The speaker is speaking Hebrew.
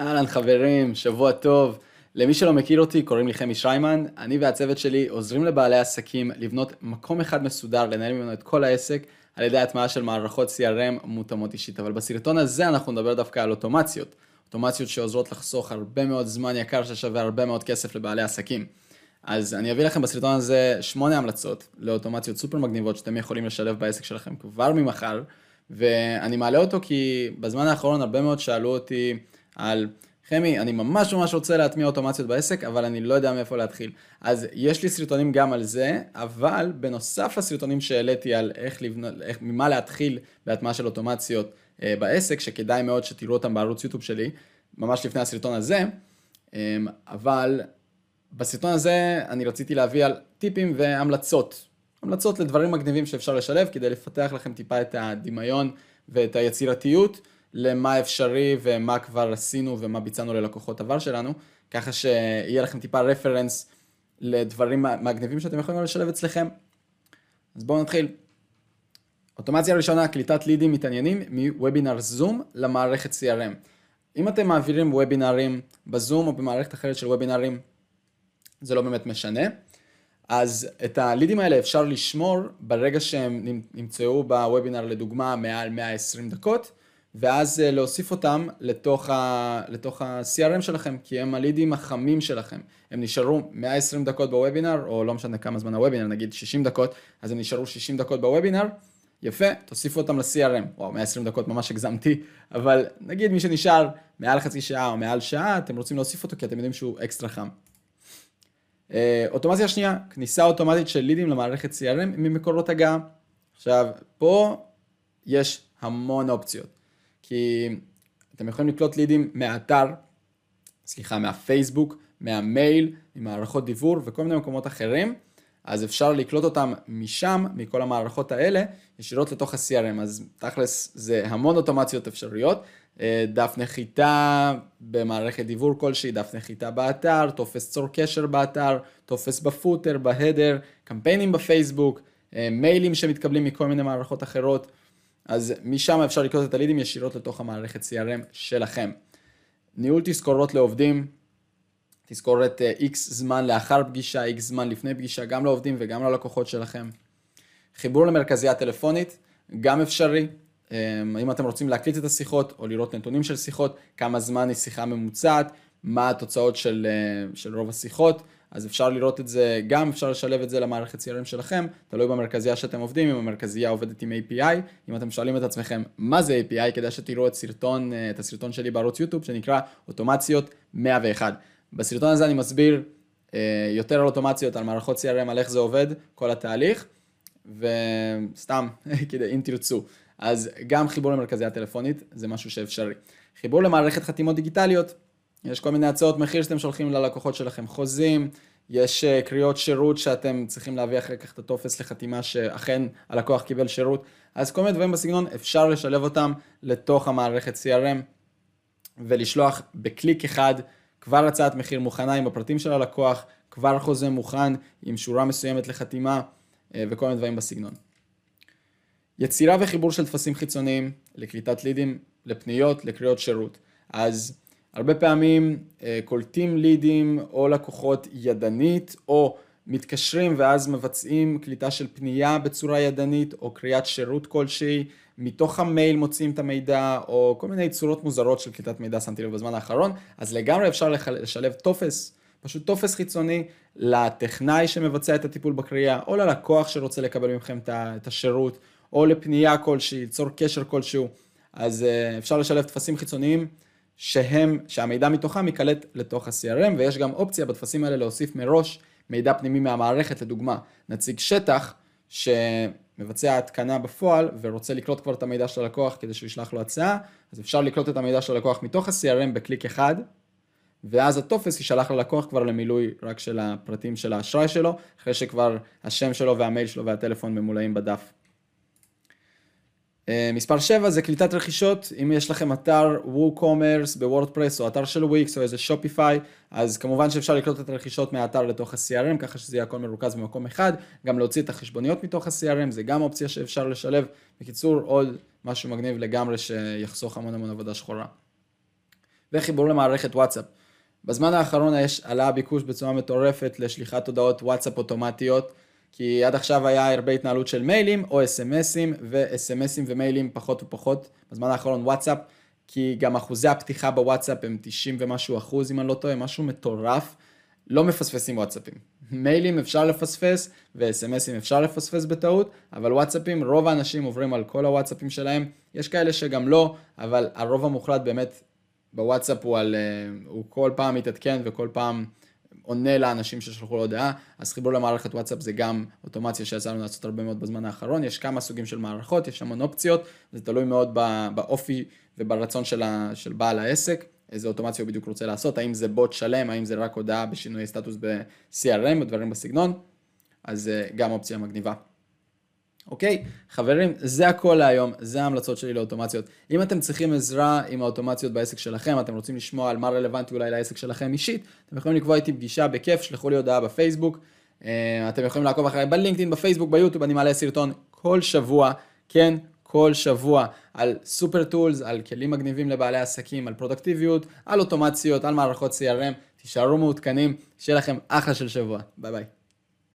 אהלן חברים, שבוע טוב. למי שלא מכיר אותי, קוראים לי חמי שריימן. אני והצוות שלי עוזרים לבעלי עסקים לבנות מקום אחד מסודר, לנהל ממנו את כל העסק, על ידי הטמעה של מערכות CRM מותאמות אישית. אבל בסרטון הזה אנחנו נדבר דווקא על אוטומציות. אוטומציות שעוזרות לחסוך הרבה מאוד זמן יקר ששווה הרבה מאוד כסף לבעלי עסקים. אז אני אביא לכם בסרטון הזה שמונה המלצות לאוטומציות סופר מגניבות שאתם יכולים לשלב בעסק שלכם כבר ממחר. ואני מעלה אותו כי בזמן האחרון הרבה מאוד שאלו אותי על חמי, אני ממש ממש רוצה להטמיע אוטומציות בעסק, אבל אני לא יודע מאיפה להתחיל. אז יש לי סרטונים גם על זה, אבל בנוסף לסרטונים שהעליתי על איך לבנות, איך, ממה להתחיל בהטמעה של אוטומציות אה, בעסק, שכדאי מאוד שתראו אותם בערוץ יוטיוב שלי, ממש לפני הסרטון הזה, אה, אבל בסרטון הזה אני רציתי להביא על טיפים והמלצות. המלצות לדברים מגניבים שאפשר לשלב כדי לפתח לכם טיפה את הדמיון ואת היצירתיות. למה אפשרי ומה כבר עשינו ומה ביצענו ללקוחות עבר שלנו, ככה שיהיה לכם טיפה רפרנס לדברים מגניבים שאתם יכולים לשלב אצלכם. אז בואו נתחיל. אוטומציה ראשונה, קליטת לידים מתעניינים מוובינר זום למערכת CRM. אם אתם מעבירים וובינרים בזום או במערכת אחרת של וובינרים, זה לא באמת משנה. אז את הלידים האלה אפשר לשמור ברגע שהם נמצאו בוובינר לדוגמה מעל 120 דקות. ואז אה, להוסיף אותם לתוך, ה, לתוך ה-CRM שלכם, כי הם הלידים החמים שלכם. הם נשארו 120 דקות בוובינר, או לא משנה כמה זמן הוובינר, נגיד 60 דקות, אז הם נשארו 60 דקות בוובינר, יפה, תוסיפו אותם ל-CRM. וואו, 120 דקות ממש הגזמתי, אבל נגיד מי שנשאר מעל חצי שעה או מעל שעה, אתם רוצים להוסיף אותו כי אתם יודעים שהוא אקסטרה חם. אה, אוטומציה שנייה, כניסה אוטומטית של לידים למערכת CRM ממקורות הגעה. עכשיו, פה יש המון אופציות. כי אתם יכולים לקלוט לידים מהאתר, סליחה, מהפייסבוק, מהמייל, ממערכות דיוור וכל מיני מקומות אחרים, אז אפשר לקלוט אותם משם, מכל המערכות האלה, ישירות לתוך ה-CRM, אז תכלס זה המון אוטומציות אפשריות, אה, דף נחיתה במערכת דיוור כלשהי, דף נחיתה באתר, טופס צור קשר באתר, טופס בפוטר, בהדר, קמפיינים בפייסבוק, אה, מיילים שמתקבלים מכל מיני מערכות אחרות. אז משם אפשר לקלוט את הלידים ישירות לתוך המערכת CRM שלכם. ניהול תזכורות לעובדים, תזכורת X אה, זמן לאחר פגישה, X זמן לפני פגישה, גם לעובדים וגם ללקוחות שלכם. חיבור למרכזייה טלפונית, גם אפשרי. אה, אם אתם רוצים להקליט את השיחות או לראות נתונים של שיחות, כמה זמן היא שיחה ממוצעת, מה התוצאות של, אה, של רוב השיחות. אז אפשר לראות את זה, גם אפשר לשלב את זה למערכת CRM שלכם, תלוי במרכזייה שאתם עובדים, אם המרכזייה עובדת עם API, אם אתם שואלים את עצמכם מה זה API, כדאי שתראו את, סרטון, אה, את הסרטון שלי בערוץ יוטיוב שנקרא אוטומציות 101. בסרטון הזה אני מסביר אה, יותר על אוטומציות, על מערכות CRM, על איך זה עובד, כל התהליך, וסתם, כדי אם תרצו. אז גם חיבור למרכזייה טלפונית זה משהו שאפשרי. חיבור למערכת חתימות דיגיטליות, יש כל מיני הצעות מחיר שאתם שולחים ללקוחות שלכם, חוזים, יש אה, קריאות שירות שאתם צריכים להביא אחר כך את הטופס לחתימה שאכן הלקוח קיבל שירות, אז כל מיני דברים בסגנון אפשר לשלב אותם לתוך המערכת CRM ולשלוח בקליק אחד כבר הצעת מחיר מוכנה עם הפרטים של הלקוח, כבר חוזה מוכן עם שורה מסוימת לחתימה אה, וכל מיני דברים בסגנון. יצירה וחיבור של טפסים חיצוניים לקליטת לידים, לפניות, לקריאות שירות. אז הרבה פעמים אה, קולטים לידים או לקוחות ידנית או מתקשרים ואז מבצעים קליטה של פנייה בצורה ידנית או קריאת שירות כלשהי, מתוך המייל מוצאים את המידע או כל מיני צורות מוזרות של קליטת מידע שמתי לב בזמן האחרון, אז לגמרי אפשר לשלב טופס, פשוט טופס חיצוני לטכנאי שמבצע את הטיפול בקריאה או ללקוח שרוצה לקבל מכם את השירות או לפנייה כלשהי, ליצור קשר כלשהו, אז אה, אפשר לשלב טפסים חיצוניים. שהם, שהמידע מתוכם ייקלט לתוך ה-CRM, ויש גם אופציה בטפסים האלה להוסיף מראש מידע פנימי מהמערכת, לדוגמה, נציג שטח שמבצע התקנה בפועל ורוצה לקלוט כבר את המידע של הלקוח כדי שהוא ישלח לו הצעה, אז אפשר לקלוט את המידע של הלקוח מתוך ה-CRM בקליק אחד, ואז הטופס יישלח ללקוח כבר למילוי רק של הפרטים של האשראי שלו, אחרי שכבר השם שלו והמייל שלו והטלפון ממולאים בדף. אה, מספר 7 זה קליטת רכישות, אם יש לכם אתר WooCommerce בוורדפרס או אתר של וויקס או איזה Shopify, אז כמובן שאפשר לקלוט את הרכישות מהאתר לתוך ה-CRM, ככה שזה יהיה הכל מרוכז במקום אחד, גם להוציא את החשבוניות מתוך ה-CRM, זה גם אופציה שאפשר לשלב. בקיצור, עוד משהו מגניב לגמרי שיחסוך המון המון עבודה שחורה. וחיבור למערכת וואטסאפ. בזמן האחרון יש עלה הביקוש בצורה מטורפת לשליחת הודעות וואטסאפ אוטומטיות, כי עד עכשיו היה הרבה התנהלות של מיילים או אס.אם.אסים, ואס.אם.אסים ומיילים פחות ופחות, בזמן האחרון וואטסאפ, כי גם אחוזי הפתיחה בוואטסאפ הם 90 ומשהו אחוז, אם אני לא טועה, משהו מטורף. לא מפספסים וואטסאפים. מיילים אפשר לפספס ו-SMSים אפשר לפספס בטעות, אבל וואטסאפים, רוב האנשים עוברים על כל הוואטסאפים שלהם. יש כאלה שגם לא, אבל הרוב המוחלט באמת בוואטסאפ הוא, על, אה, הוא כל פעם מתעדכן וכל פעם עונה לאנשים ששלחו לו הודעה, אז חיבור למערכת וואטסאפ זה גם אוטומציה שיצא לנו לעשות הרבה מאוד בזמן האחרון, יש כמה סוגים של מערכות, יש המון אופציות, זה תלוי מאוד באופי וברצון של, ה, של בעל העסק. איזה אוטומציה הוא בדיוק רוצה לעשות, האם זה בוט שלם, האם זה רק הודעה בשינוי סטטוס ב-CRM או דברים בסגנון, אז אה, גם אופציה מגניבה. אוקיי, חברים, זה הכל להיום, זה ההמלצות שלי לאוטומציות. אם אתם צריכים עזרה עם האוטומציות בעסק שלכם, אתם רוצים לשמוע על מה רלוונטי אולי לעסק שלכם אישית, אתם יכולים לקבוע איתי פגישה בכיף, שלחו לי הודעה בפייסבוק, אה, אתם יכולים לעקוב אחריי בלינקדאין, בפייסבוק, ביוטיוב, אני מעלה סרטון כל שבוע, כן, כל שבוע על super tools, על כלים מגניבים לבעלי עסקים, על פרודקטיביות, על אוטומציות, על מערכות CRM, תישארו מעודכנים, שיהיה לכם אחלה של שבוע, ביי ביי.